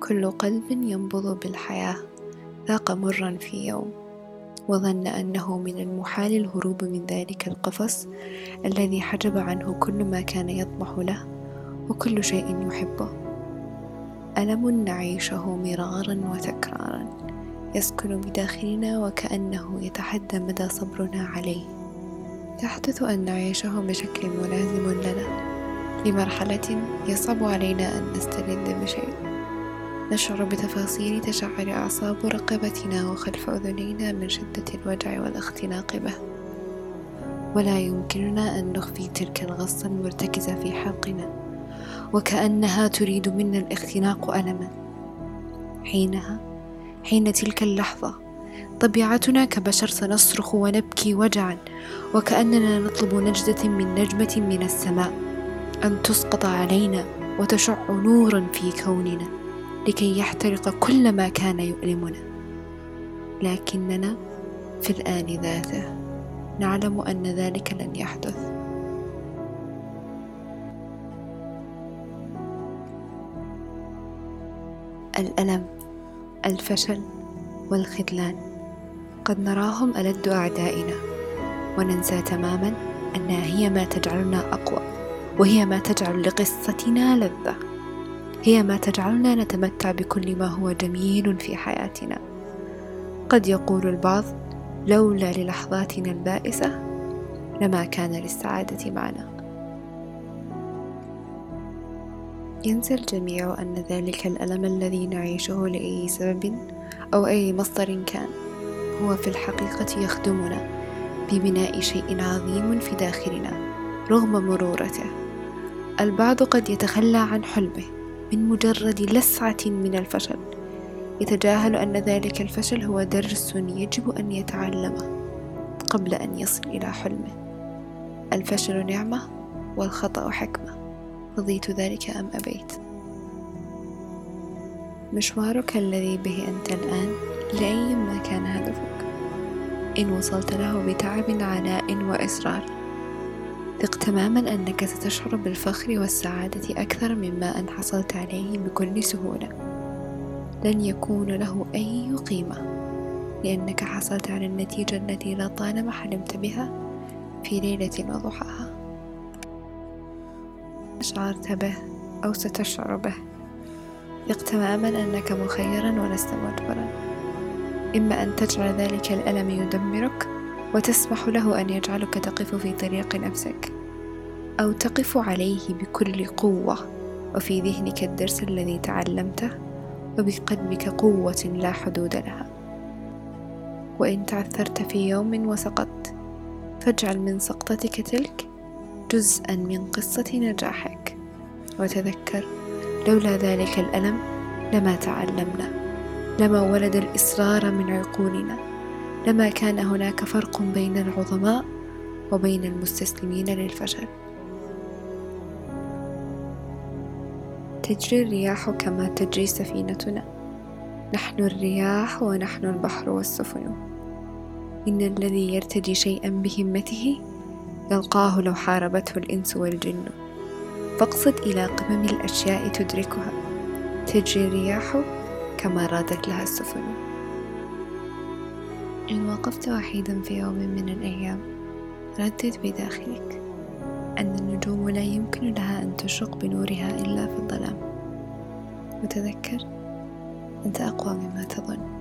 كل قلب ينبض بالحياة ذاق مرا في يوم وظن أنه من المحال الهروب من ذلك القفص الذي حجب عنه كل ما كان يطمح له وكل شيء يحبه. ألم نعيشه مرارا وتكرارا يسكن بداخلنا وكأنه يتحدى مدى صبرنا عليه. يحدث أن نعيشه بشكل ملازم لنا لمرحلة يصعب علينا أن نستلذ بشيء. نشعر بتفاصيل تشعر أعصاب رقبتنا وخلف أذنينا من شدة الوجع والاختناق به. ولا يمكننا أن نخفي تلك الغصة المرتكزة في حلقنا وكأنها تريد منا الاختناق ألما. حينها حين تلك اللحظة طبيعتنا كبشر سنصرخ ونبكي وجعا وكأننا نطلب نجدة من نجمة من السماء أن تسقط علينا وتشع نورا في كوننا. لكي يحترق كل ما كان يؤلمنا. لكننا في الآن ذاته نعلم أن ذلك لن يحدث. الألم الفشل والخذلان قد نراهم ألد أعدائنا وننسى تماما أنها هي ما تجعلنا أقوى وهي ما تجعل لقصتنا لذة. هي ما تجعلنا نتمتع بكل ما هو جميل في حياتنا. قد يقول البعض لولا للحظاتنا البائسة لما كان للسعادة معنا. ينسى الجميع أن ذلك الألم الذي نعيشه لأي سبب أو أي مصدر كان هو في الحقيقة يخدمنا ببناء شيء عظيم في داخلنا رغم مرورته. البعض قد يتخلى عن حلمه. من مجرد لسعة من الفشل. يتجاهل أن ذلك الفشل هو درس يجب أن يتعلمه قبل أن يصل إلى حلمه. الفشل نعمة والخطأ حكمة. رضيت ذلك أم أبيت؟ مشوارك الذي به أنت الآن لأي ما كان هدفك. إن وصلت له بتعب عناء وإصرار. ثق تماما أنك ستشعر بالفخر والسعادة أكثر مما أن حصلت عليه بكل سهولة. لن يكون له أي قيمة. لأنك حصلت على النتيجة التي لطالما حلمت بها في ليلة وضحاها. شعرت به أو ستشعر به. ثق تماما أنك مخيرا ولست مجبرا إما أن تجعل ذلك الألم يدمرك وتسمح له أن يجعلك تقف في طريق نفسك أو تقف عليه بكل قوة وفي ذهنك الدرس الذي تعلمته وبقلبك قوة لا حدود لها. وإن تعثرت في يوم وسقطت فاجعل من سقطتك تلك جزءا من قصة نجاحك. وتذكر لولا ذلك الألم لما تعلمنا لما ولد الإصرار من عقولنا. لما كان هناك فرق بين العظماء وبين المستسلمين للفشل. تجري الرياح كما تجري سفينتنا. نحن الرياح ونحن البحر والسفن. إن الذي يرتدي شيئا بهمته يلقاه لو حاربته الإنس والجن. فاقصد إلى قمم الأشياء تدركها. تجري الرياح كما رادت لها السفن. إن وقفت وحيدا في يوم من الأيام ردد بداخلك أن النجوم لا يمكن لها أن تشرق بنورها إلا في الظلام. وتذكر أنت أقوى مما تظن.